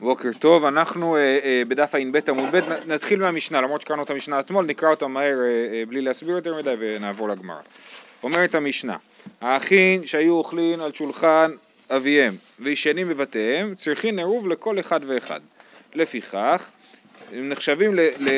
בוקר טוב, אנחנו אה, אה, בדף ע"ב עמוד ב', נתחיל מהמשנה, למרות שקראנו את המשנה אתמול, נקרא אותה מהר אה, אה, בלי להסביר יותר מדי ונעבור לגמרא. אומרת המשנה, האחים שהיו אוכלים על שולחן אביהם וישנים בבתיהם, צריכים עירוב לכל אחד ואחד. לפיכך, הם נחשבים ל, ל,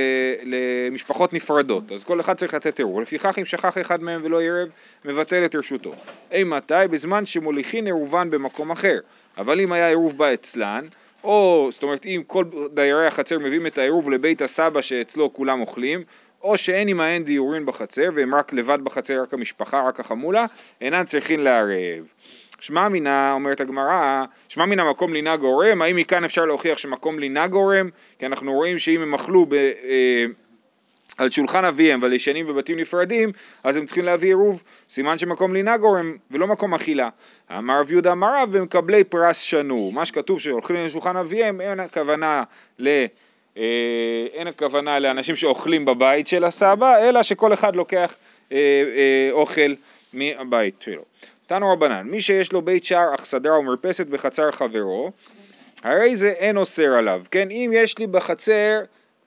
למשפחות נפרדות, אז כל אחד צריך לתת עירוב. לפיכך אם שכח אחד מהם ולא עירב, מבטל את רשותו. אימתי? בזמן שמוליכין עירובן במקום אחר. אבל אם היה עירוב בה אצלן, או זאת אומרת אם כל דיירי החצר מביאים את העירוב לבית הסבא שאצלו כולם אוכלים, או שאין עמהן דיורין בחצר והם רק לבד בחצר, רק המשפחה, רק החמולה, אינן צריכין לערב. שמע מינה, אומרת הגמרא, שמע מן המקום לינה גורם, האם מכאן אפשר להוכיח שמקום לינה גורם? כי אנחנו רואים שאם הם אכלו ב... אה, על שולחן אביהם ועל ישנים בבתים נפרדים, אז הם צריכים להביא עירוב, סימן שמקום לינה גורם ולא מקום אכילה. אמר רב יהודה אמר רב במקבלי פרס שנו, מה שכתוב שהולכים לשולחן אביהם אין הכוונה ל... אה, אין הכוונה לאנשים שאוכלים בבית של הסבא, אלא שכל אחד לוקח אה, אה, אוכל מהבית שלו. תנו רבנן, מי שיש לו בית שער אך סדרה ומרפסת בחצר חברו, הרי זה אין אוסר עליו, כן? אם יש לי בחצר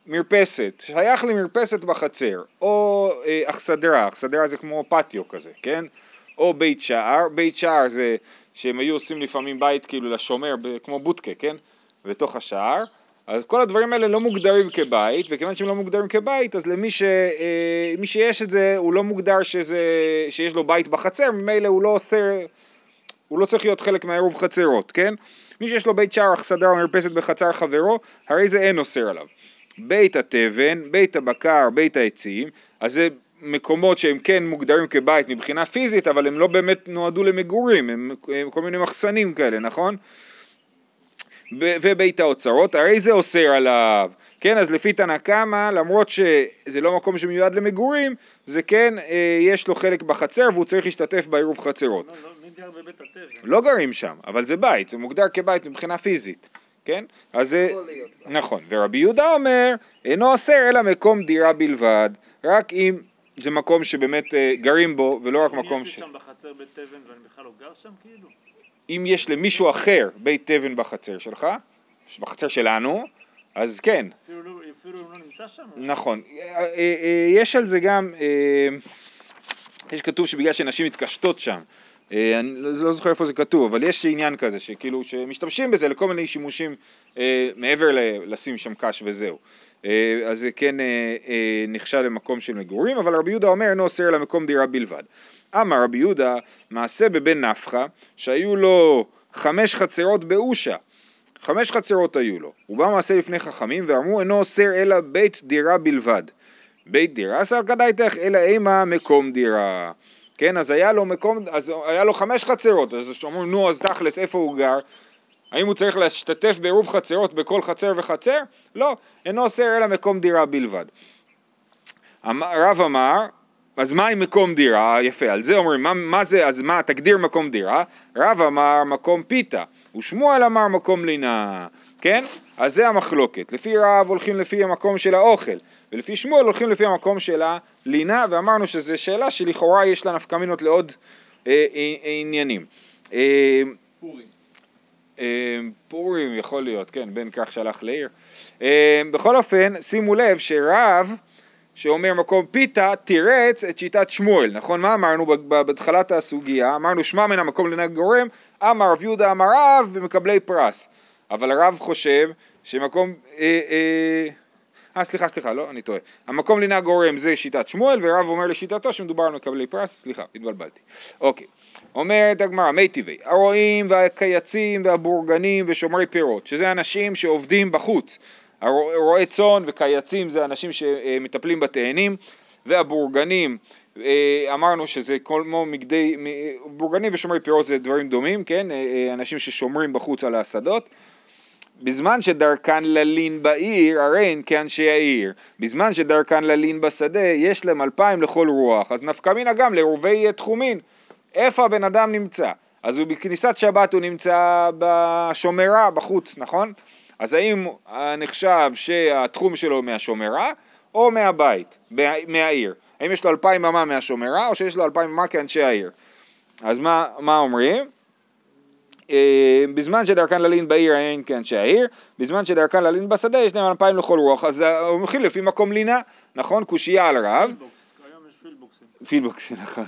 מרפסת, שייך לי מרפסת בחצר, או אה, אכסדרה, אכסדרה זה כמו פטיו כזה, כן? או בית שער, בית שער זה שהם היו עושים לפעמים בית כאילו לשומר, כמו בוטקה, כן? בתוך השער, אז כל הדברים האלה לא מוגדרים כבית, וכיוון שהם לא מוגדרים כבית, אז למי ש, אה, מי שיש את זה, הוא לא מוגדר שזה, שיש לו בית בחצר, ממילא הוא לא עושה, הוא לא צריך להיות חלק מהעירוב חצרות, כן? מי שיש לו בית שער, אכסדרה או מרפסת בחצר חברו, הרי זה אין אוסר עליו. בית התבן, בית הבקר, בית העצים, אז זה מקומות שהם כן מוגדרים כבית מבחינה פיזית, אבל הם לא באמת נועדו למגורים, הם, הם כל מיני מחסנים כאלה, נכון? ובית האוצרות, הרי זה אוסר עליו, כן, אז לפי תנא קמא, למרות שזה לא מקום שמיועד למגורים, זה כן, אה, יש לו חלק בחצר והוא צריך להשתתף בעירוב חצרות. לא, לא, מי גר בבית התבן? לא גרים שם, אבל זה בית, זה מוגדר כבית מבחינה פיזית. כן? אז זה... נכון. ורבי יהודה אומר, אינו אוסר אלא מקום דירה בלבד, רק אם זה מקום שבאמת אה, גרים בו, ולא רק מקום ש... יש לי שם בחצר בית תבן ואני בכלל לא גר שם כאילו? אם יש למישהו אחר בית תבן בחצר שלך, בחצר שלנו, אז כן. אפילו, לא, אפילו אם לא נמצא שם? נכון. אה, אה, יש על זה גם, יש כתוב שבגלל שנשים מתקשטות שם, אני לא, זוכר איפה זה כתוב, אבל יש עניין כזה, שכאילו, שמשתמשים בזה לכל מיני שימושים אה, מעבר לשים שם קש וזהו. אה, אז זה כן אה, אה, נחשב למקום של מגורים, אבל רבי יהודה אומר אינו אוסר למקום דירה בלבד. אמר רבי יהודה, מעשה בבן נפחא, שהיו לו חמש חצרות באושה. חמש חצרות היו לו. הוא בא מעשה לפני חכמים ואמרו אינו אוסר אלא בית דירה בלבד. בית דירה שר כדאיתך אלא אימה מקום דירה. כן, אז היה לו מקום, אז היה לו חמש חצרות, אז אומרים, נו, אז תכלס, איפה הוא גר? האם הוא צריך להשתתף בעירוב חצרות בכל חצר וחצר? לא, אינו אוסר אלא מקום דירה בלבד. רב אמר, אז מה עם מקום דירה? יפה, על זה אומרים, מה, מה זה, אז מה, תגדיר מקום דירה? רב אמר מקום פיתה, ושמואל אמר מקום לינה, כן? אז זה המחלוקת. לפי רב הולכים לפי המקום של האוכל, ולפי שמואל הולכים לפי המקום של הלינה, ואמרנו שזו שאלה שלכאורה יש לה נפקמינות לעוד אה, אה, עניינים. אה, פורים. אה, פורים יכול להיות, כן, בן כך שהלך לעיר. אה, בכל אופן, שימו לב שרב שאומר מקום פיתה תירץ את שיטת שמואל, נכון? מה אמרנו בהתחלת הסוגיה? אמרנו שמע מן המקום לנהג גורם, אמר רב יהודה אמר רב במקבלי פרס. אבל הרב חושב שמקום... אה, אה, אה, סליחה, סליחה, לא, אני טועה. המקום לינה גורם זה שיטת שמואל, ורב אומר לשיטתו שמדובר על מקבלי פרס, סליחה, התבלבלתי. אוקיי. אומרת הגמרא, מי טבעי, הרועים והקייצים והבורגנים ושומרי פירות, שזה אנשים שעובדים בחוץ. רועי צאן וקייצים זה אנשים שמטפלים בתאנים, והבורגנים, אה, אמרנו שזה כמו מגדי, בורגנים ושומרי פירות זה דברים דומים, כן? אה, אה, אנשים ששומרים בחוץ על השדות. בזמן שדרכן ללין בעיר, הרי הן כאנשי העיר. בזמן שדרכן ללין בשדה, יש להם אלפיים לכל רוח. אז נפקא מינה גם לרובי תחומין. איפה הבן אדם נמצא? אז הוא בכניסת שבת הוא נמצא בשומרה, בחוץ, נכון? אז האם נחשב שהתחום שלו מהשומרה או מהבית, מהעיר? האם יש לו אלפיים אמה מהשומרה או שיש לו אלפיים אמה כאנשי העיר? אז מה, מה אומרים? אה, בזמן שדרכן ללין בעיר אין כאנשי העיר, בזמן שדרכן ללין בשדה יש להם אלפיים לכל רוח, אז אה, הוא מכיל לפי מקום לינה, נכון? קושייה על רב, פילבוקסים. פילבוקס, נכון.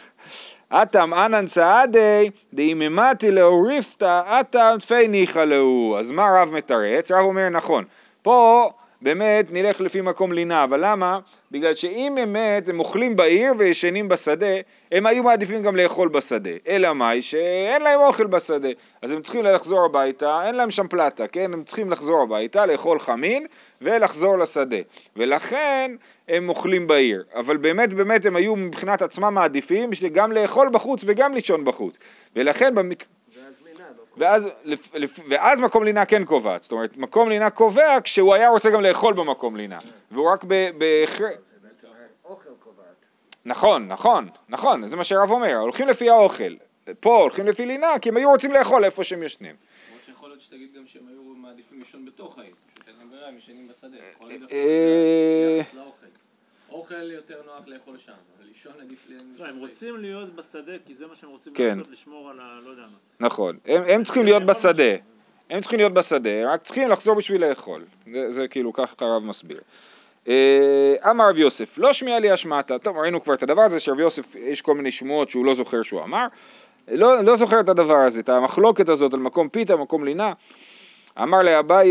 אטם אנן צעדי דאיממתי לאוריפתא אטם תפי ניחא להו. אז מה רב מתרץ? רב אומר נכון. פה באמת נלך לפי מקום לינה, אבל למה? בגלל שאם באמת הם אוכלים בעיר וישנים בשדה, הם היו מעדיפים גם לאכול בשדה. אלא מאי? שאין להם אוכל בשדה. אז הם צריכים לחזור הביתה, אין להם שם פלטה, כן? הם צריכים לחזור הביתה, לאכול חמין ולחזור לשדה. ולכן הם אוכלים בעיר. אבל באמת באמת הם היו מבחינת עצמם מעדיפים גם לאכול בחוץ וגם לישון בחוץ. ולכן. ואז ואז, לפ, לפ, ואז מקום לינה כן קובעת, זאת אומרת מקום לינה קובע כשהוא היה רוצה גם לאכול במקום לינה, והוא רק ב... ב זה בעצם האוכל קובעת. נכון, נכון, נכון, זה מה שהרב אומר, הולכים לפי האוכל, פה הולכים לפי לינה כי הם היו רוצים לאכול איפה שהם ישנים. למרות שיכול להיות שתגיד גם שהם היו מעדיפים לישון בתוך העיר, פשוט אין להם ברירה, הם ישנים בשדה. יכול להיות דווקא ביחס לאוכל. אוכל יותר נוח לאכול שם, אבל לישון עדיף להם לא, הם. רוצים להיות בשדה כי זה מה שהם רוצים כן. לעשות, לשמור על ה... לא יודע מה. נכון, הם, הם צריכים להיות בשדה, הם צריכים להיות בשדה, רק צריכים לחזור בשביל לאכול, זה, זה כאילו ככה הרב מסביר. אה, אמר רב יוסף, לא שמיע לי השמעתה, טוב ראינו כבר את הדבר הזה שרב יוסף יש כל מיני שמועות שהוא לא זוכר שהוא אמר, לא, לא זוכר את הדבר הזה, את המחלוקת הזאת על מקום פיתה, מקום לינה, אמר לאביי,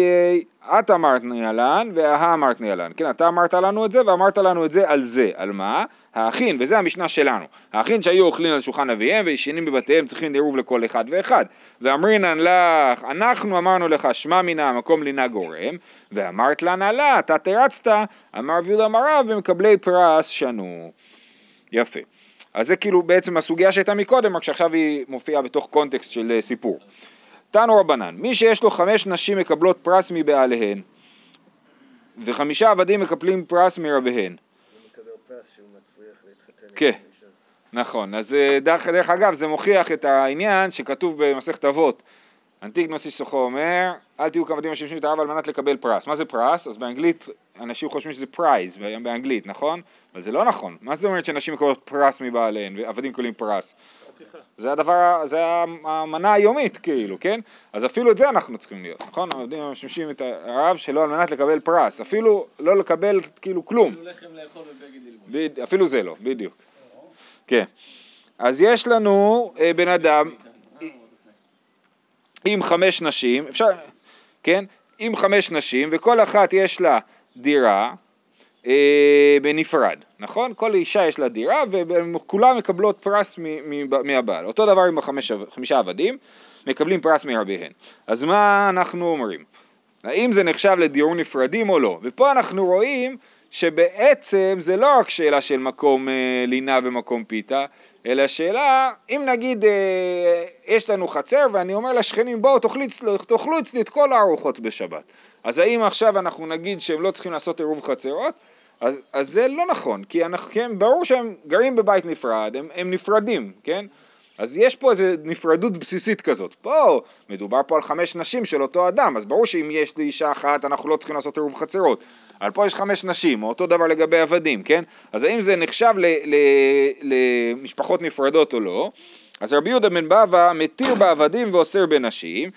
את אמרת ניאלן והא אמרת ניאלן, כן אתה אמרת לנו את זה ואמרת לנו את זה על זה, על מה? האחים, וזה המשנה שלנו, האחים שהיו אוכלים על שולחן אביהם וישנים בבתיהם צריכים עירוב לכל אחד ואחד, ואמרינן לך, אנחנו אמרנו לך שמע מינה מקום לינה גורם, ואמרת לנה לה, אתה תרצת, אמר רב יהודה אמריו במקבלי פרס שנו. יפה. אז זה כאילו בעצם הסוגיה שהייתה מקודם, רק שעכשיו היא מופיעה בתוך קונטקסט של אה, סיפור. תנו רבנן, מי שיש לו חמש נשים מקבלות פרס מבעליהן, וחמישה עבדים מקבלים פרס מרביהן. הוא מקבל פרס שהוא מצליח להתחתן. כן. נכון, אז אה, דרך, דרך אגב זה מוכיח את העניין שכתוב במסכת אבות. אנטיגנוס איסוכו אומר, אל תהיו כעבדים המשמשים את הרב על מנת לקבל פרס. מה זה פרס? אז באנגלית אנשים חושבים שזה prize באנגלית, נכון? אבל זה לא נכון. מה זאת אומרת שנשים מקבלות פרס מבעליהן ועבדים מקבלים פרס? זה הדבר, זה המנה היומית כאילו, כן? אז אפילו את זה אנחנו צריכים להיות, נכון? העובדים המשמשים את הרב שלו על מנת לקבל פרס, אפילו לא לקבל כאילו כלום. אפילו לחם לאכול ובגד ללבוש. אפילו זה לא, בדיוק. כן. אז יש לנו אה, בן אדם עם חמש נשים, אפשר, כן? עם חמש נשים, וכל אחת יש לה דירה אה, בנפרד, נכון? כל אישה יש לה דירה, וכולם מקבלות פרס מהבעל. אותו דבר עם חמישה עבדים, מקבלים פרס מרביהן. אז מה אנחנו אומרים? האם זה נחשב לדיור נפרדים או לא? ופה אנחנו רואים שבעצם זה לא רק שאלה של מקום אה, לינה ומקום פיתה, אלא שאלה, אם נגיד אה, יש לנו חצר ואני אומר לשכנים בואו תאכלו אצלי את כל הארוחות בשבת, אז האם עכשיו אנחנו נגיד שהם לא צריכים לעשות עירוב חצרות? אז, אז זה לא נכון, כי אנחנו, כן, ברור שהם גרים בבית נפרד, הם, הם נפרדים, כן? אז יש פה איזו נפרדות בסיסית כזאת. פה מדובר פה על חמש נשים של אותו אדם, אז ברור שאם יש לי אישה אחת אנחנו לא צריכים לעשות עירוב חצרות. אבל פה יש חמש נשים, או אותו דבר לגבי עבדים, כן? אז האם זה נחשב למשפחות נפרדות או לא? אז רבי יהודה בן בבא מתיר בעבדים ואוסר בנשים.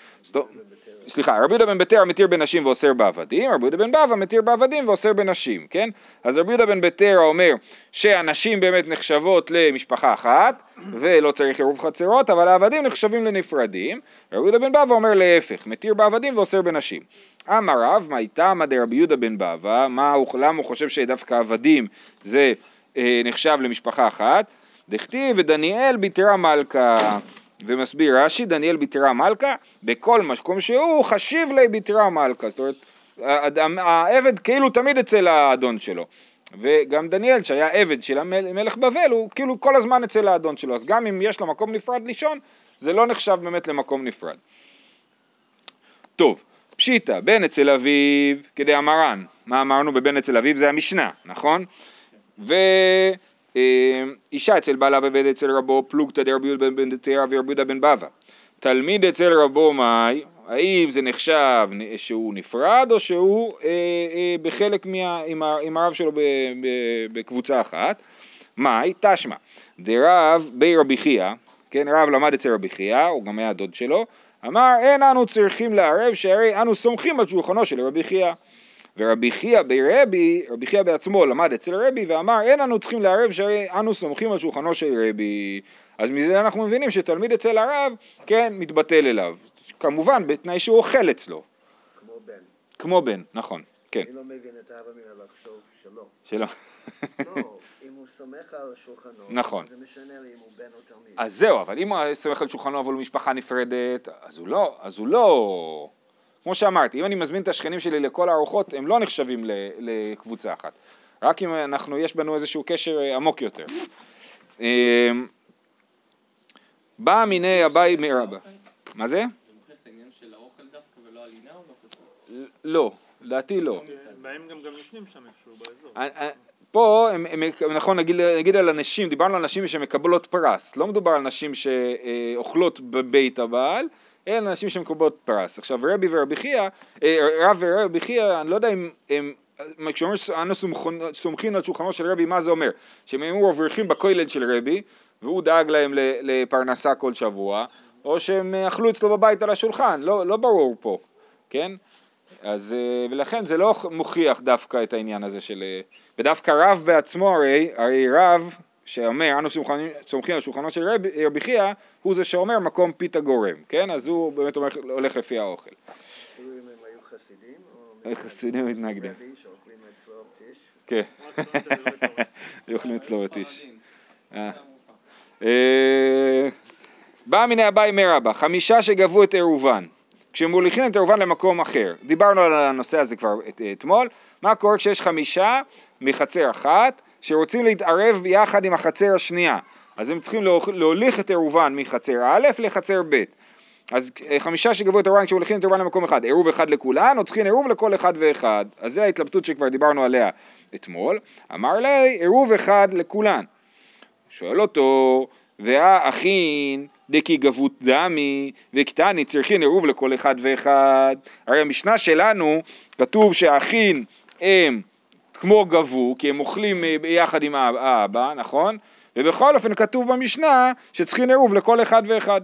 סליחה, רבי יהודה בן ביתר מתיר בנשים ואוסר בעבדים, רבי יהודה בן בבא מתיר בעבדים ואוסר בנשים, כן? אז רבי יהודה בן ביתר אומר שהנשים באמת נחשבות למשפחה אחת ולא צריך עירוב חצרות, אבל העבדים נחשבים לנפרדים, רבי יהודה בן בבא אומר להפך, מתיר בעבדים ואוסר בנשים. אמר רב, מה איתמא דרבי יהודה בן בבא, מה למה הוא חושב שדווקא עבדים זה אה, נחשב למשפחה אחת? דכתיב ודניאל ביתרה מלכה ומסביר רש"י, דניאל ביתרה מלכה, בכל מקום שהוא חשיב לי ביתרה מלכה, זאת אומרת, העבד כאילו תמיד אצל האדון שלו. וגם דניאל שהיה עבד של המל- מלך בבל הוא כאילו כל הזמן אצל האדון שלו, אז גם אם יש לו מקום נפרד לישון, זה לא נחשב באמת למקום נפרד. טוב, פשיטא, בן אצל אביו, כדי המרן, מה אמרנו בבן אצל אביו? זה המשנה, נכון? ואישה אצל בעלה ובן אצל רבו, פלוגתא דרבי יהודה בן דתרא ורבי יהודה בן בבא. תלמיד אצל רבו מאי, האם זה נחשב שהוא נפרד או שהוא אה, אה, בחלק מה, עם, עם הרב שלו ב, ב, בקבוצה אחת? מאי? תשמע, דרב בי רבי חייא, כן, רב למד אצל רבי חייא, הוא גם היה דוד שלו, אמר אין אנו צריכים לערב שהרי אנו סומכים על שולחנו של רבי חייא. ורבי חייא ברבי, רבי חייא בעצמו למד אצל רבי ואמר אין אנו צריכים לערב שהרי אנו סומכים על שולחנו של רבי. אז מזה אנחנו מבינים שתלמיד אצל הרב, כן, מתבטל אליו. כמובן בתנאי שהוא אוכל אצלו. כמו בן. כמו בן, נכון, כן. אני לא מבין את האבא מן לחשוב שלא. שלא. לא, אם הוא סומך על שולחנו, נכון. זה משנה לי אם הוא בן או תלמיד. אז זהו, אבל אם הוא סומך על שולחנו אבל הוא משפחה נפרדת, אז הוא לא, אז הוא לא... כמו שאמרתי, אם אני מזמין את השכנים שלי לכל הארוחות, הם לא נחשבים לקבוצה אחת. רק אם אנחנו, יש בנו איזשהו קשר אה, עמוק יותר. אמ, בא מיני אביי מרבה. מה זה? לא? לא, לדעתי לא. בהם גם גם ישנים שם איפשהו באזור. אה, אה, פה, הם, הם, נכון, נגיד, נגיד על הנשים, דיברנו על נשים שמקבלות פרס, לא מדובר על נשים שאוכלות בבית הבעל, אלא נשים שמקבלות פרס. עכשיו רבי ורבי חייא, אה, רב ורבי חייא, אני לא יודע אם הם, כשאומרים אנו סומכון- סומכים על שולחנו של רבי, מה זה אומר? שהם היו אברכים בכולל של רבי, והוא דאג להם לפרנסה כל שבוע, או שהם אכלו אצלו בבית על השולחן, לא, לא ברור פה, כן? אז, אה, ולכן זה לא מוכיח דווקא את העניין הזה של... אה, ודווקא רב בעצמו הרי, הרי רב שאומר אנו סומכים, סומכים על שולחנו של רבי, רבי חייא, הוא זה שאומר מקום פיתה גורם, כן? אז הוא באמת אומר, הולך לפי האוכל. אפילו אם הם היו חסידים? או חסידים מתנגדים. כן, לא. יאכלו אצלו יש בטיש. ספרדים. אה. אה, בא מיני אביי מרבה, חמישה שגבו את עירובן, כשמוליכים את עירובן למקום אחר. דיברנו על הנושא הזה כבר את- אתמול, מה קורה כשיש חמישה מחצר אחת שרוצים להתערב יחד עם החצר השנייה, אז הם צריכים להוליך את עירובן מחצר א' לחצר ב'. אז אה, חמישה שגבו את עירובן כשמוליכים את עירובן למקום אחד, עירוב אחד לכולן, או צריכים עירוב לכל אחד ואחד. אז זו ההתלבטות שכבר דיברנו עליה אתמול. אמר לי, עירוב אחד לכולן. שואל אותו, והאחין דקי גבות דמי וקטני צריכין עירוב לכל אחד ואחד. הרי המשנה שלנו כתוב שהאחין הם כמו גבו, כי הם אוכלים אה, ביחד עם האב- האבא, נכון? ובכל אופן כתוב במשנה שצריכים עירוב לכל אחד ואחד.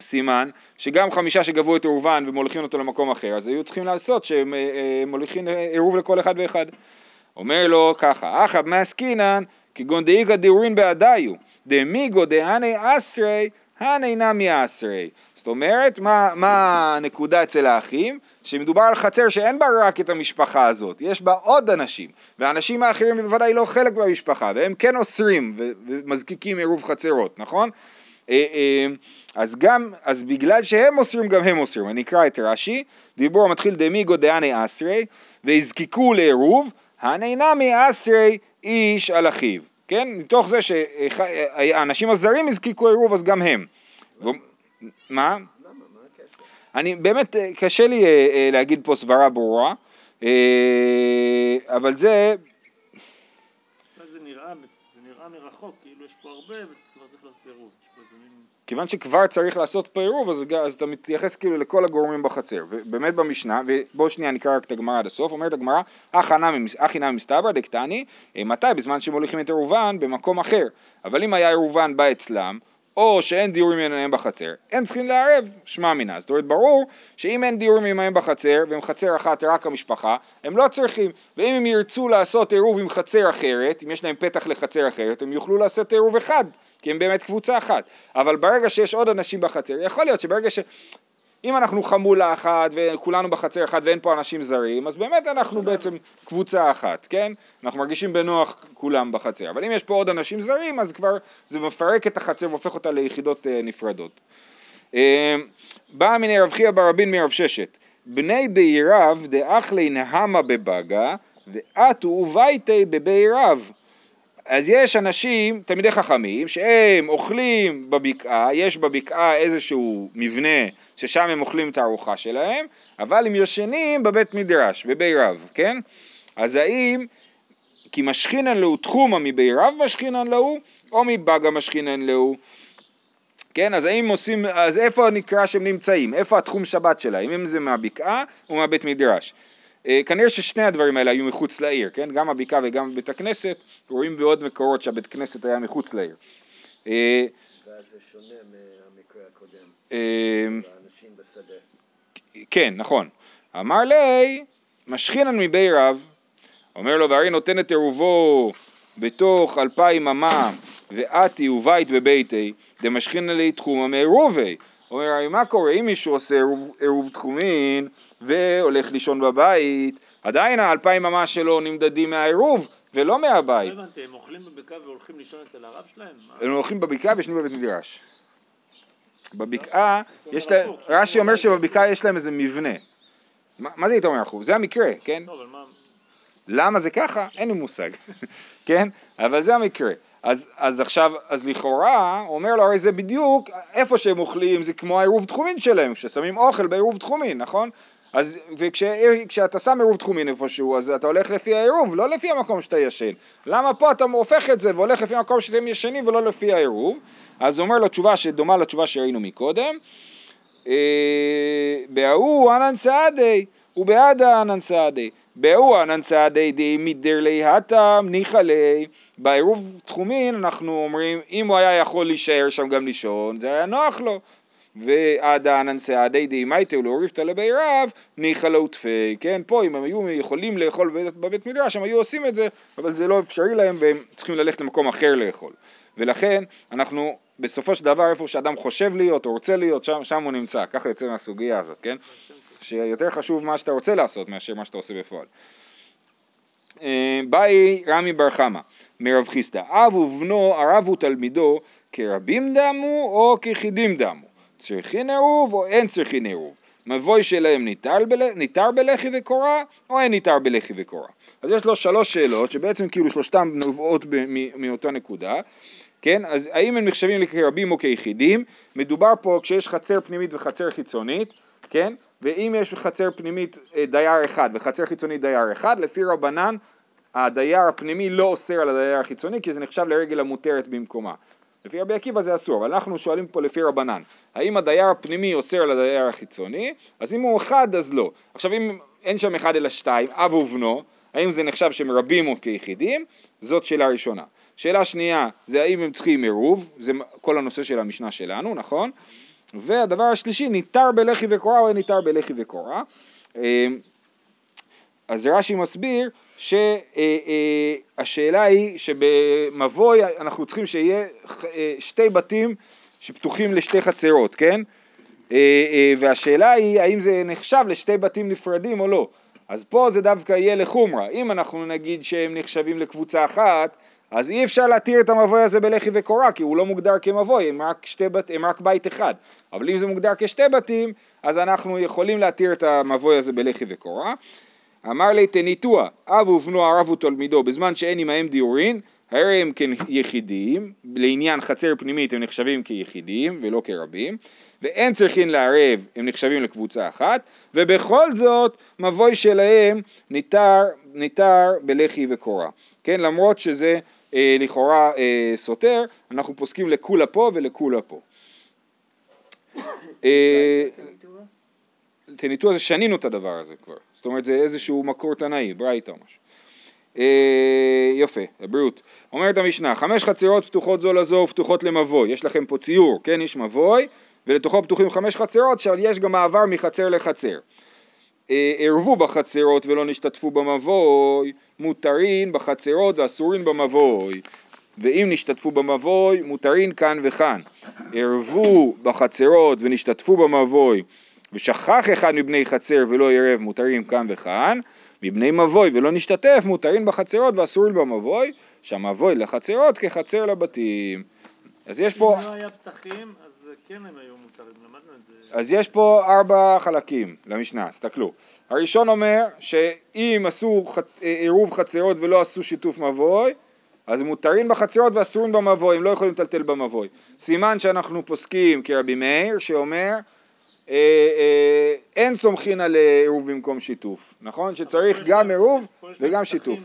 סימן שגם חמישה שגבו את עירובן ומוליכים אותו למקום אחר, אז היו צריכים לעשות שהם אה, אה, מוליכים עירוב לכל אחד ואחד. אומר לו ככה, אחא מעסקינן כגון דאיגא דיורין בעדיו, דמיגו דהני אסרי, הני נמי אסרי. זאת אומרת, מה, מה הנקודה אצל האחים? שמדובר על חצר שאין בה רק את המשפחה הזאת, יש בה עוד אנשים, והאנשים האחרים בוודאי לא חלק מהמשפחה, והם כן אוסרים ומזקיקים עירוב חצרות, נכון? אה, אה, אז גם, אז בגלל שהם אוסרים גם הם אוסרים, אני אקרא את רש"י, דיבור המתחיל דמיגו דהני אסרי, ויזקקו לעירוב, הני נמי אסרי איש על אחיו, כן? מתוך זה שהאנשים הזרים הזקיקו עירוב אז גם הם. מה? אני באמת, אה, קשה לי אה, אה, להגיד פה סברה ברורה, אבל זה, זה נראה, זה נראה מרחוק, כאילו יש פה הרבה וכבר צריך לעשות עירוב. יש פה איזה מין... כיוון שכבר צריך לעשות פה עירוב, אז, אז אתה מתייחס כאילו לכל הגורמים בחצר. ובאמת במשנה, ובואו שנייה נקרא רק את הגמרא עד הסוף, אומרת הגמרא, אחי נמי מסתברא דקטני, מתי? בזמן שמוליכים את עירובן במקום אחר. אבל אם היה עירובן בא אצלם, או שאין דיורים עמהם בחצר, הם צריכים לערב, שמע מינה. זאת אומרת, ברור שאם אין דיורים עמהם בחצר, והם חצר אחת רק המשפחה, הם לא צריכים. ואם הם ירצו לעשות עירוב עם חצר אחרת, אם יש להם פתח לחצר אחרת, הם יוכלו לעשות עירוב אחד, כי הם באמת קבוצה אחת. אבל ברגע שיש עוד אנשים בחצר, יכול להיות שברגע ש... אם אנחנו חמולה אחת וכולנו בחצר אחת ואין פה אנשים זרים, אז באמת אנחנו בעצם קבוצה אחת, כן? אנחנו מרגישים בנוח כולם בחצר. אבל אם יש פה עוד אנשים זרים, אז כבר זה מפרק את החצר והופך אותה ליחידות אה, נפרדות. אה, בא מיני רב חייא בר רבין מרב ששת, בני בעירב דאכלי נהמה בבגה, ואתו ובייתי בבעירב. אז יש אנשים, תלמידי חכמים, שהם אוכלים בבקעה, יש בבקעה איזשהו מבנה ששם הם אוכלים את הארוחה שלהם, אבל הם ישנים בבית מדרש, בבי רב, כן? אז האם כי משכינן להו תחומה מבי רב משכינן להו, או מבגה משכינן להו? כן, אז האם עושים, אז איפה נקרא שהם נמצאים? איפה התחום שבת שלהם? אם זה מהבקעה או מהבית מדרש? אה, כנראה ששני הדברים האלה היו מחוץ לעיר, כן? גם הבקעה וגם בית הכנסת, רואים בעוד מקורות שהבית כנסת היה מחוץ לעיר. אה, ואז זה שונה מהמקרה הקודם, אמ, האנשים בשדה. כן, נכון. אמר לי, משכינן מבי רב, אומר לו, והרי נותן את עירובו בתוך אלפיים אמה, ואתי ובית בביתי, דמשכינן לי תחומה מעירובי. אומר, מה קורה אם מישהו עושה עירוב תחומין והולך לישון בבית, עדיין האלפיים אמה שלו נמדדים מהעירוב ולא לא מהבית. הבנתי, הם אוכלים בבקעה והולכים לישון אצל הרב שלהם? הם הולכים בבקעה וישנים בבית מדרש. בבקעה, זה יש אומר להם, הפוך, רש"י אומר שבבקעה יש להם איזה מבנה. מה זה איתו מהחוב? זה המקרה, כן? לא. למה זה ככה? אין לי מושג, כן? אבל זה המקרה. אז, אז עכשיו, אז לכאורה, הוא אומר לו, הרי זה בדיוק, איפה שהם אוכלים זה כמו העירוב תחומין שלהם, כששמים אוכל בעירוב תחומין, נכון? אז וכשאתה שם עירוב תחומין איפשהו, אז אתה הולך לפי העירוב, לא לפי המקום שאתה ישן. למה פה אתה הופך את זה והולך לפי המקום שאתם ישנים ולא לפי העירוב? אז הוא אומר לו תשובה שדומה לתשובה שראינו מקודם, אה, בההוא ענן סעדי ובעד הענן סעדי. בהוא ענן סעדי די מדרלי הטם ניחא ליה. בעירוב תחומין אנחנו אומרים אם הוא היה יכול להישאר שם גם לישון זה היה נוח לו. ועד הענן סעדי די מייטה ולעוריפתא לבי רב ניחא לו תפי. כן, פה אם הם היו יכולים לאכול בבית- בבית מדרש הם היו עושים את זה אבל זה לא אפשרי להם והם צריכים ללכת למקום אחר לאכול. ולכן אנחנו בסופו של דבר איפה שאדם חושב להיות או רוצה להיות שם, שם הוא נמצא, ככה יוצא מהסוגיה הזאת, כן? שיותר חשוב מה שאתה רוצה לעשות מאשר מה שאתה עושה בפועל. אה, באי רמי בר חמא מרב חיסדא, אב ובנו ערב ותלמידו כרבים דמו או כיחידים דמו, צריכין עירוב או אין צריכין עירוב, מבוי שלהם ניתר, בל... ניתר בלחי וקורה או אין ניתר בלחי וקורה. אז יש לו שלוש שאלות שבעצם כאילו שלושתן נובעות ב- מ- מאותה נקודה, כן? אז האם הם נחשבים כרבים או כיחידים? מדובר פה כשיש חצר פנימית וחצר חיצונית, כן? ואם יש חצר פנימית אה, דייר אחד וחצר חיצונית דייר אחד, לפי רבנן הדייר הפנימי לא אוסר על הדייר החיצוני כי זה נחשב לרגל המותרת במקומה. לפי רבי עקיבא זה אסור, אבל אנחנו שואלים פה לפי רבנן, האם הדייר הפנימי אוסר על הדייר החיצוני? אז אם הוא אחד אז לא. עכשיו אם אין שם אחד אלא שתיים, אב ובנו, האם זה נחשב שהם רבים או כיחידים? זאת שאלה ראשונה. שאלה שנייה זה האם הם צריכים עירוב, זה כל הנושא של המשנה שלנו, נכון? והדבר השלישי, ניתר בלחי וקורה או ניתר בלחי וקורה. אה, אז רש"י מסביר שהשאלה היא שבמבוי אנחנו צריכים שיהיה אה, שתי בתים שפתוחים לשתי חצרות, כן? אה, אה, והשאלה היא האם זה נחשב לשתי בתים נפרדים או לא. אז פה זה דווקא יהיה לחומרה. אם אנחנו נגיד שהם נחשבים לקבוצה אחת, אז אי אפשר להתיר את המבוי הזה בלחי וקורה, כי הוא לא מוגדר כמבוי, הם רק, שתי בת, הם רק בית אחד. אבל אם זה מוגדר כשתי בתים, אז אנחנו יכולים להתיר את המבוי הזה בלחי וקורה. אמר לי תניתוע, אב ובנו ערב ותלמידו, בזמן שאין עמהם דיורין, הרי הם כיחידים, לעניין חצר פנימית הם נחשבים כיחידים ולא כרבים, ואין צריכים לערב, הם נחשבים לקבוצה אחת, ובכל זאת מבוי שלהם ניתר, ניתר בלחי וקורה. כן, למרות שזה אה, לכאורה אה, סותר, אנחנו פוסקים לכולה פה ולכולה פה. אה, תניתורה? תניתוח זה שנינו את הדבר הזה כבר, זאת אומרת זה איזשהו מקור תנאי, ברייתא או משהו. אה, יפה, הבריאות. אומרת המשנה, חמש חצרות פתוחות זו לזו ופתוחות למבוי, יש לכם פה ציור, כן, יש מבוי, ולתוכו פתוחים חמש חצרות, יש גם מעבר מחצר לחצר. אה, ערבו בחצרות ולא נשתתפו במבוי, מותרין בחצרות ואסורין במבוי. ואם נשתתפו במבוי, מותרין כאן וכאן. ערבו בחצרות ונשתתפו במבוי, ושכח אחד מבני חצר ולא ערב, מותרים כאן וכאן. מבני מבוי ולא נשתתף, מותרין בחצרות ואסורים במבוי, שהמבוי לחצרות כחצר לבתים. אז יש פה... אם לא היה פתחים, אז כן הם היו מותרים, למדנו את זה. אז יש פה ארבע חלקים למשנה, תסתכלו. הראשון אומר שאם עשו ח... עירוב חצרות ולא עשו שיתוף מבוי, אז מותרים בחצרות ואסורים במבוי, הם לא יכולים לטלטל במבוי. סימן שאנחנו פוסקים כרבי מאיר שאומר אה, אה, אין סומכין על עירוב במקום שיתוף, נכון? שצריך גם עירוב וגם שיתוף.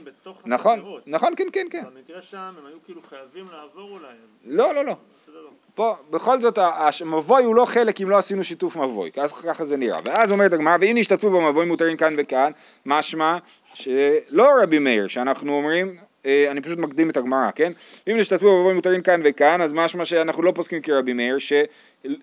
נכון. נכון, כן, כן, כן. במקרה שם הם היו כאילו חייבים לעבור אולי, לא, לא, לא. לא. פה, בכל זאת, המבוי הוא לא חלק אם לא עשינו שיתוף מבוי, אז ככה זה נראה. ואז אומרת הגמרא, ואם נשתתפו במבוי מותרים כאן וכאן, משמע שלא רבי מאיר, שאנחנו אומרים אה, אני פשוט מקדים את הגמרא, כן? אם נשתתפו במבוי מותרים כאן וכאן, אז משמע שאנחנו לא פוסקים כרבי מאיר,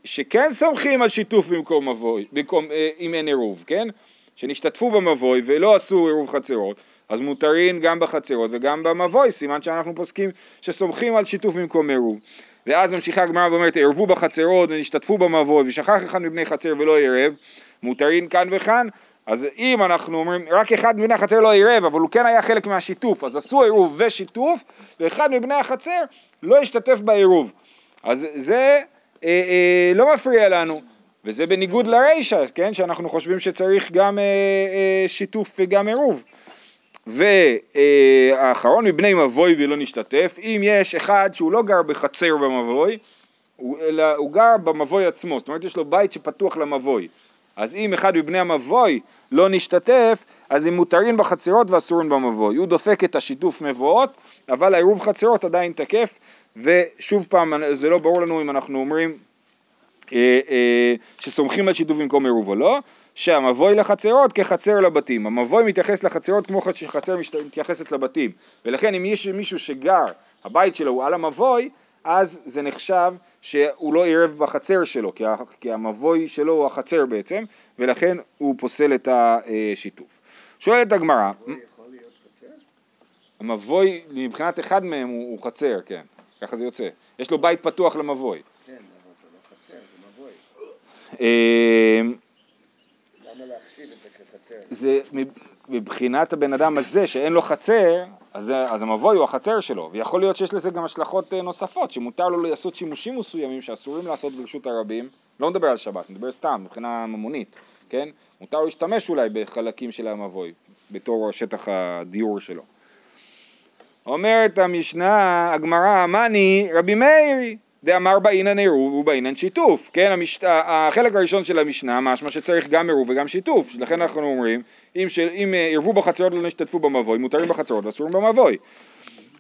שכן סומכים על שיתוף במקום מבוי, במקום, אה, אם אין עירוב, כן? שנשתתפו במבוי ולא עשו עירוב חצרות, אז מותרים גם בחצרות וגם במבוי, סימן שאנחנו פוסקים שסומכים על שיתוף במקום עירוב. ואז ממשיכה הגמרא ואומרת, ערבו בחצרות ונשתתפו במבוי ושכח אחד מבני חצר ולא עירב, מותרים כאן וכאן, אז אם אנחנו אומרים, רק אחד מבני החצר לא עירב, אבל הוא כן היה חלק מהשיתוף, אז עשו עירוב ושיתוף, ואחד מבני החצר לא השתתף בעירוב. אז זה אה, אה, לא מפריע לנו, וזה בניגוד לרישא, כן, שאנחנו חושבים שצריך גם אה, אה, שיתוף וגם עירוב. והאחרון מבני מבוי ולא נשתתף, אם יש אחד שהוא לא גר בחצר במבוי, הוא, אלא הוא גר במבוי עצמו, זאת אומרת יש לו בית שפתוח למבוי. אז אם אחד מבני המבוי לא נשתתף, אז הם מותרים בחצרות ואסורים במבוי. הוא דופק את השיתוף מבואות, אבל העירוב חצרות עדיין תקף, ושוב פעם, זה לא ברור לנו אם אנחנו אומרים אה, אה, שסומכים על שיתוף במקום עירוב או לא, שהמבוי לחצרות כחצר לבתים. המבוי מתייחס לחצרות כמו שחצר מתייחסת לבתים, ולכן אם יש מישהו שגר, הבית שלו הוא על המבוי, אז זה נחשב שהוא לא עירב בחצר שלו, כי המבוי שלו הוא החצר בעצם, ולכן הוא פוסל את השיתוף. שואלת הגמרא, המבוי מבחינת אחד מהם הוא, הוא חצר, כן, ככה זה יוצא. יש לו בית פתוח למבוי. כן, אבל זה לא חצר, זה מבוי. אה, למה להחשיב את זה כחצר? זה מבחינת הבן אדם הזה שאין לו חצר, אז, אז המבוי הוא החצר שלו, ויכול להיות שיש לזה גם השלכות אה, נוספות, שמותר לו לעשות שימושים מסוימים שאסורים לעשות ברשות הרבים, לא מדבר על שבת, מדבר סתם מבחינה ממונית, כן? מותר להשתמש אולי בחלקים של המבוי, בתור שטח הדיור שלו. אומרת המשנה, הגמרא, מאני רבי מאירי, דאמר באינן עירוב ובאינן שיתוף, כן, המש... החלק הראשון של המשנה משמע שצריך גם עירוב וגם שיתוף, לכן אנחנו אומרים אם, ש... אם אה, עירבו בחצרות לא נשתתפו במבוי, מותרים בחצרות ואסורים במבוי.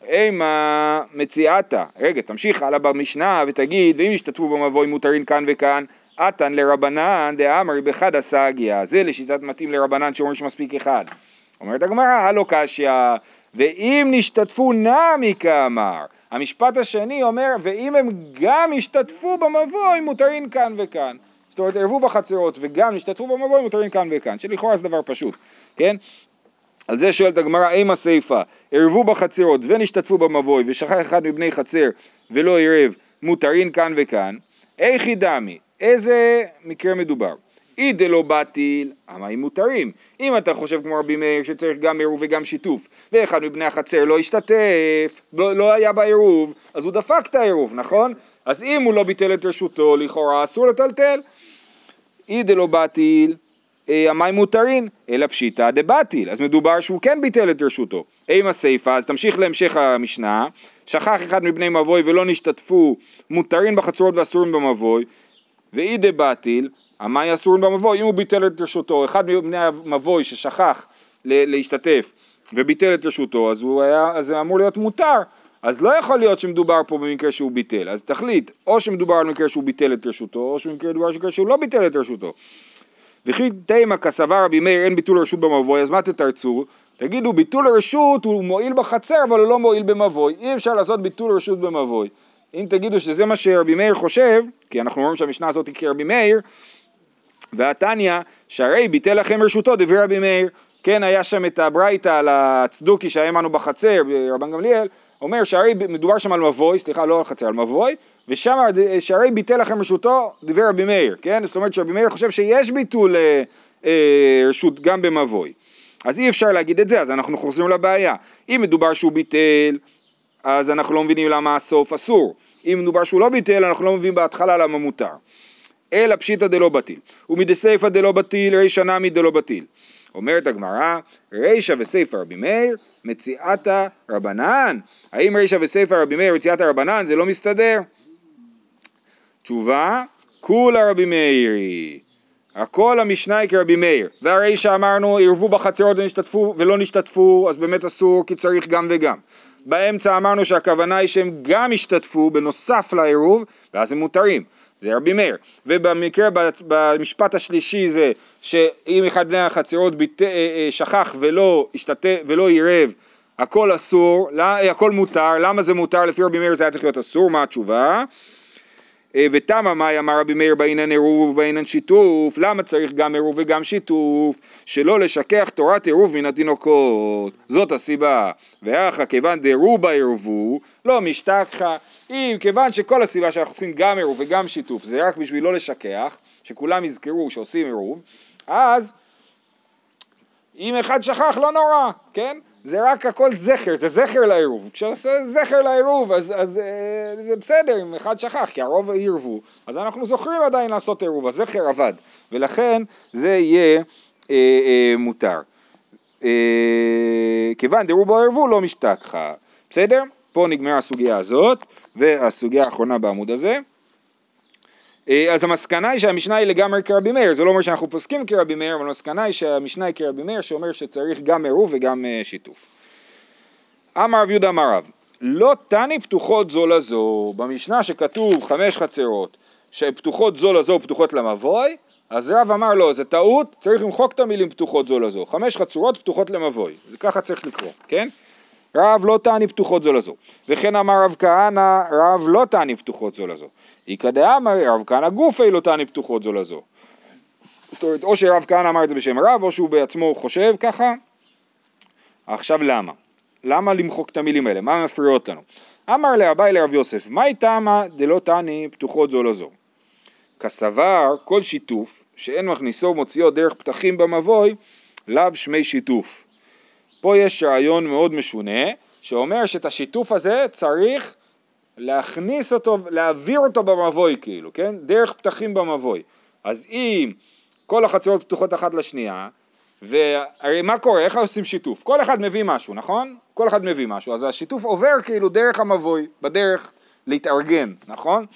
אימה מציאתה, רגע תמשיך הלאה במשנה ותגיד ואם ישתתפו במבוי מותרים כאן וכאן אתן לרבנן דאמרי בחד סגיא, זה לשיטת מתאים לרבנן שאומרים שמספיק אחד. אומרת הגמרא, הלא קשיא, ואם נשתתפו נמי כאמר, המשפט השני אומר, ואם הם גם השתתפו במבוי, מותרים כאן וכאן. זאת אומרת, ערבו בחצרות וגם השתתפו במבוי, מותרים כאן וכאן, שלכאורה זה דבר פשוט, כן? על זה שואלת הגמרא, אימה סיפה, ערבו בחצרות ונשתתפו במבוי ושכח אחד מבני חצר ולא ערב, מותרים כאן וכאן, איכי דמי, איזה מקרה מדובר? אי דלא בטיל, המים מותרים. אם אתה חושב כמו רבי מאיר שצריך גם עירוב וגם שיתוף, ואחד מבני החצר לא השתתף, לא, לא היה בעירוב, אז הוא דפק את העירוב, נכון? אז אם הוא לא ביטל את רשותו, לכאורה אסור לטלטל. אי דלא אה, המים מותרים, אלא פשיטא דבטיל, אז מדובר שהוא כן ביטל את רשותו. עם הסיפא, אז תמשיך להמשך המשנה, שכח אחד מבני מבוי ולא נשתתפו, מותרים בחצרות ואסורים במבוי, ואי דבטיל, המים אסורים במבוי, אם הוא ביטל את רשותו, אחד מבני המבוי ששכח להשתתף וביטל את רשותו, אז, היה, אז זה אמור להיות מותר. אז לא יכול להיות שמדובר פה במקרה שהוא ביטל, אז תחליט, או שמדובר על מקרה שהוא ביטל את רשותו, או שמדובר על מקרה שהוא לא ביטל את רשותו. וכי תימא כסבר רבי מאיר אין ביטול רשות במבוי, אז מה תתרצו? תגידו ביטול רשות הוא מועיל בחצר אבל הוא לא מועיל במבוי, אי אפשר לעשות ביטול רשות במבוי. אם תגידו שזה מה שרבי מאיר חושב, כי אנחנו אומרים שהמשנה הזאת היא כרבי מאיר, והתניא, שהרי ביטל לכם רשותו דברי רבי מאיר, כן, היה שם את הברייתא על הצדוקי שהיה עמנו בחצר, רבן גמליאל, אומר שהרי מדובר שם על מבוי, סליחה, לא על חצר, על מבוי, ושם שהרי ביטל לכם רשותו דברי רבי מאיר, כן? זאת אומרת שרבי מאיר חושב שיש ביטול אה, אה, רשות גם במבוי. אז אי אפשר להגיד את זה, אז אנחנו חוזרים לבעיה. אם מדובר שהוא ביטל, אז אנחנו לא מבינים למה הסוף אסור. אם מדובר שהוא לא ביטל, אנחנו לא מבינים בהתחלה למה מותר. אלא פשיטא דלא בטיל, ומדסייפא דלא בטיל, רישא נמי דלא בטיל. אומרת הגמרא, רישא וסייפא רבי מאיר, מציאתא רבנן. האם רישא וסייפא רבי מאיר מציאתא רבנן זה לא מסתדר? תשובה, כולה רבי מאירי. הכל המשנה היא כרבי מאיר. והרישא אמרנו, ערבו בחצרות ונשתתפו, ולא נשתתפו, אז באמת אסור כי צריך גם וגם. באמצע אמרנו שהכוונה היא שהם גם השתתפו בנוסף לעירוב, ואז הם מותרים. זה רבי מאיר. ובמקרה, במשפט השלישי זה שאם אחד בני החצרות ביט... אה, אה, שכח ולא, השתת... ולא עירב, הכל אסור, לא- הכל מותר, למה זה מותר? לפי רבי מאיר זה היה צריך להיות אסור, מה התשובה? אה, ותמה מאי אמר רבי מאיר בעניין עירוב ובעניין שיתוף, למה צריך גם עירוב וגם שיתוף? שלא לשכח תורת עירוב מן התינוקות, זאת הסיבה. ואחא כיוון דרובה עירבו, לא משתכחה. אם כיוון שכל הסיבה שאנחנו עושים גם עירוב וגם שיתוף זה רק בשביל לא לשכח, שכולם יזכרו שעושים עירוב, אז אם אחד שכח לא נורא, כן? זה רק הכל זכר, זה זכר לעירוב. כשעושה זכר לעירוב אז, אז אה, זה בסדר אם אחד שכח, כי הרוב עירבו, אז אנחנו זוכרים עדיין לעשות עירוב, הזכר עבד, ולכן זה יהיה אה, אה, מותר. אה, כיוון דרובו עירבו לא משתכחה, בסדר? פה נגמרה הסוגיה הזאת, והסוגיה האחרונה בעמוד הזה. אה, אז המסקנה היא שהמשנה היא לגמרי כרבי מאיר, זה לא אומר שאנחנו פוסקים כרבי מאיר, אבל המסקנה היא שהמשנה היא כרבי מאיר, שאומר שצריך גם עירוב וגם אה, שיתוף. אמר רב יהודה אמר רב, לא תני פתוחות זו לזו, במשנה שכתוב חמש חצרות, שפתוחות זו לזו ופתוחות למבוי, אז רב אמר לו, זה טעות, צריך למחוק את המילים פתוחות זו לזו, חמש חצרות פתוחות למבוי, זה ככה צריך לקרוא, כן? רב לא תעני פתוחות זו לזו. וכן אמר רב כהנא, רב לא תעני פתוחות זו לזו. איכא דאמר רב כהנא גופי לא תעני פתוחות זו לזו. זאת אומרת, או שרב כהנא אמר את זה בשם רב, או שהוא בעצמו חושב ככה. עכשיו למה? למה למחוק את המילים האלה? מה מפריעות לנו? אמר לאביי לרב יוסף, מהי טעמה דלא תעני פתוחות זו לזו? כסבר כל שיתוף שאין מכניסו ומוציאו דרך פתחים במבוי, לאו שמי שיתוף. פה יש רעיון מאוד משונה, שאומר שאת השיתוף הזה צריך להכניס אותו, להעביר אותו במבוי כאילו, כן? דרך פתחים במבוי. אז אם כל החצרות פתוחות אחת לשנייה, והרי מה קורה? איך עושים שיתוף? כל אחד מביא משהו, נכון? כל אחד מביא משהו, אז השיתוף עובר כאילו דרך המבוי, בדרך להתארגן, נכון?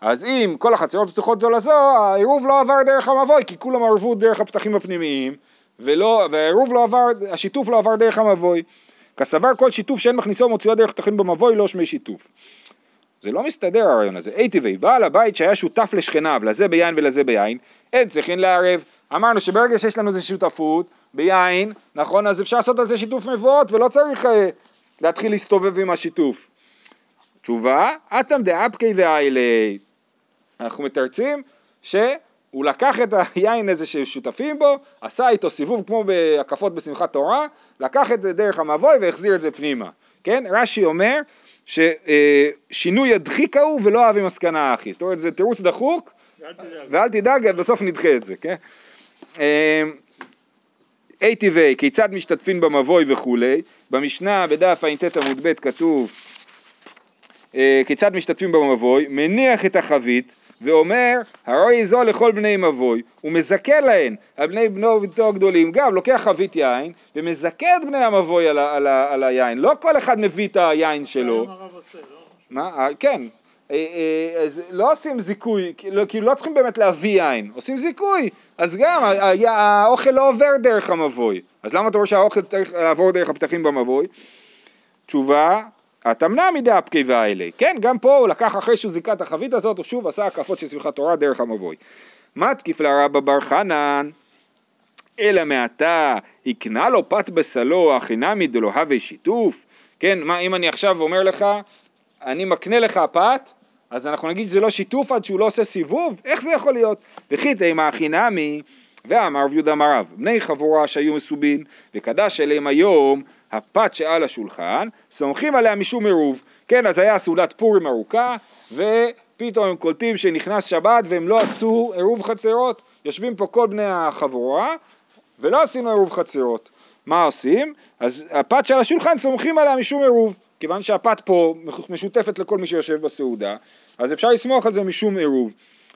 אז אם כל החצרות פתוחות זו לזו, העירוב לא עבר דרך המבוי, כי כולם ערבו דרך הפתחים הפנימיים, ולא, והעירוב לא עבר, השיתוף לא עבר דרך המבוי. כסבר כל שיתוף שאין מכניסו ומוציאו דרך פתחים במבוי לא שמי שיתוף. זה לא מסתדר הרעיון הזה. אי טבעי, בעל הבית שהיה שותף לשכניו, לזה ביין ולזה ביין, אין צריכים לערב. אמרנו שברגע שיש לנו איזו שותפות ביין, נכון, אז אפשר לעשות על זה שיתוף מבואות ולא צריך אה, להתחיל להסתובב עם השיתוף. תשובה, אטם דאפקי ואיילי. אנחנו מתרצים שהוא לקח את היין הזה ששותפים בו, עשה איתו סיבוב כמו בהקפות בשמחת תורה, לקח את זה דרך המבוי והחזיר את זה פנימה. כן? רש"י אומר ששינוי הדחיקה הוא ולא אהבי מסקנה אחי. זאת אומרת זה תירוץ דחוק ואל תדאג. ואל תדאג, בסוף נדחה את זה, כן? אי טבעי, כיצד משתתפים במבוי וכולי, במשנה בדף ע"ט עמוד ב' כתוב אה, כיצד משתתפים במבוי, מניח את החבית ואומר הרי זו לכל בני מבוי, הוא מזכה להן, על בני בנו וביתו הגדולים, גם לוקח חבית יין ומזכה את בני המבוי על, ה- על, ה- על היין, לא כל אחד מביא את היין שלו, לא? מה? אה, כן. אה, אה, אז לא עושים זיכוי, כאילו לא צריכים באמת להביא יין, עושים זיכוי, אז גם האוכל לא עובר דרך המבוי, אז למה אתה אומר שהאוכל צריך לעבור דרך הפתחים במבוי? תשובה, התמנע מדאפקי ואיילי, כן, גם פה הוא לקח אחרי שהוא זיכה את החבית הזאת, הוא שוב עשה הקפות של שמחת תורה דרך המבוי. מתקיף לרבא בר חנן, אלא מעתה הקנה לו פת בסלו החינמי הווה שיתוף, כן, מה אם אני עכשיו אומר לך, אני מקנה לך פת, אז אנחנו נגיד שזה לא שיתוף עד שהוא לא עושה סיבוב? איך זה יכול להיות? וכי תימא החינמי, ואמר רב יהודה אמר רב, בני חבורה שהיו מסובין, וקדש אליהם היום הפת שעל השולחן, סומכים עליה משום עירוב. כן, אז היה סעודת פורים ארוכה, ופתאום הם קולטים שנכנס שבת והם לא עשו עירוב חצרות. יושבים פה כל בני החבורה, ולא עשינו עירוב חצרות. מה עושים? אז הפת שעל השולחן סומכים עליה משום עירוב. כיוון שהפת פה משותפת לכל מי שיושב בסעודה, אז אפשר לסמוך על זה משום עירוב.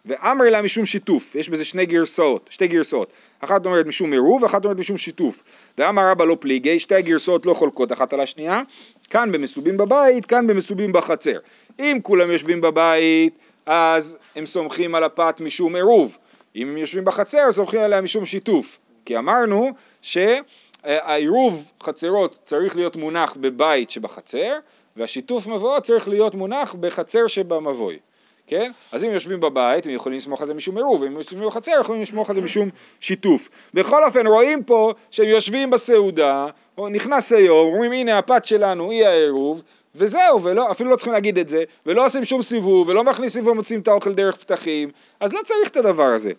ואמר לה משום שיתוף, יש בזה שני גרסאות, שתי גרסאות, אחת אומרת משום עירוב ואחת אומרת משום שיתוף. ואמר רבא לא פליגי, שתי הגרסאות לא חולקות אחת על השנייה, כאן במסובים בבית, כאן במסובים בחצר. אם כולם יושבים בבית, אז הם סומכים על הפת משום עירוב. אם הם יושבים בחצר, סומכים עליה משום שיתוף. כי אמרנו שהעירוב חצרות צריך להיות מונח בבית שבחצר, והשיתוף מבואות צריך להיות מונח בחצר שבמבוי. כן? אז אם יושבים בבית, הם יכולים לסמוך על זה משום עירוב, אם יושבים בחצר, יכולים לסמוך על זה משום שיתוף. בכל אופן, רואים פה שהם יושבים בסעודה, נכנס היום, אומרים הנה הפת שלנו היא העירוב, וזהו, ולא, אפילו לא צריכים להגיד את זה, ולא עושים שום סיבוב, ולא מכניסים ומוציאים את האוכל דרך פתחים, אז לא צריך את הדבר הזה.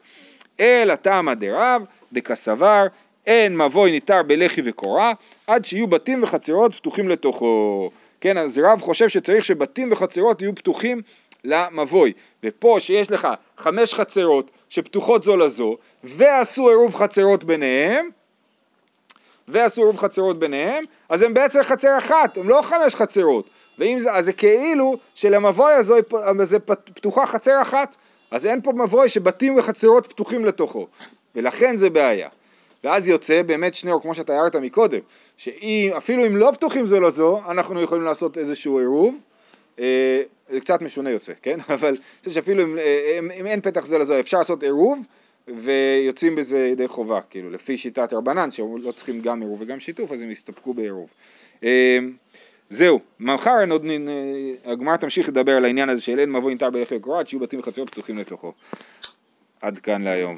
אלא תמא דרב, דקסבר, אין מבוי ניתר בלחי וקורה, עד שיהיו בתים וחצרות פתוחים לתוכו. כן, אז רב חושב שצריך שבתים וחצרות יהיו פתוחים למבוי. ופה שיש לך חמש חצרות שפתוחות זו לזו, ועשו עירוב חצרות ביניהם, ועשו עירוב חצרות ביניהם, אז הם בעצם חצר אחת, הם לא חמש חצרות. ואם זה, אז זה כאילו שלמבוי הזו זה פתוחה חצר אחת, אז אין פה מבוי שבתים וחצרות פתוחים לתוכו, ולכן זה בעיה. ואז יוצא באמת שניאור, כמו שאתה הערת מקודם, שאפילו אם לא פתוחים זו לזו, אנחנו יכולים לעשות איזשהו עירוב, אה, זה קצת משונה יוצא, כן? אבל אני חושב שאפילו אם, אה, אם, אם אין פתח זה לזו אפשר לעשות עירוב, ויוצאים בזה ידי חובה, כאילו, לפי שיטת רבנן, שלא צריכים גם עירוב וגם שיתוף, אז הם יסתפקו בעירוב. אה, זהו, מחר עוד הגמרא תמשיך לדבר על העניין הזה של אין מבוא נטר בלחם קורת, שיהיו בתים וחצרות פתוחים לתוכו. עד כאן להיום.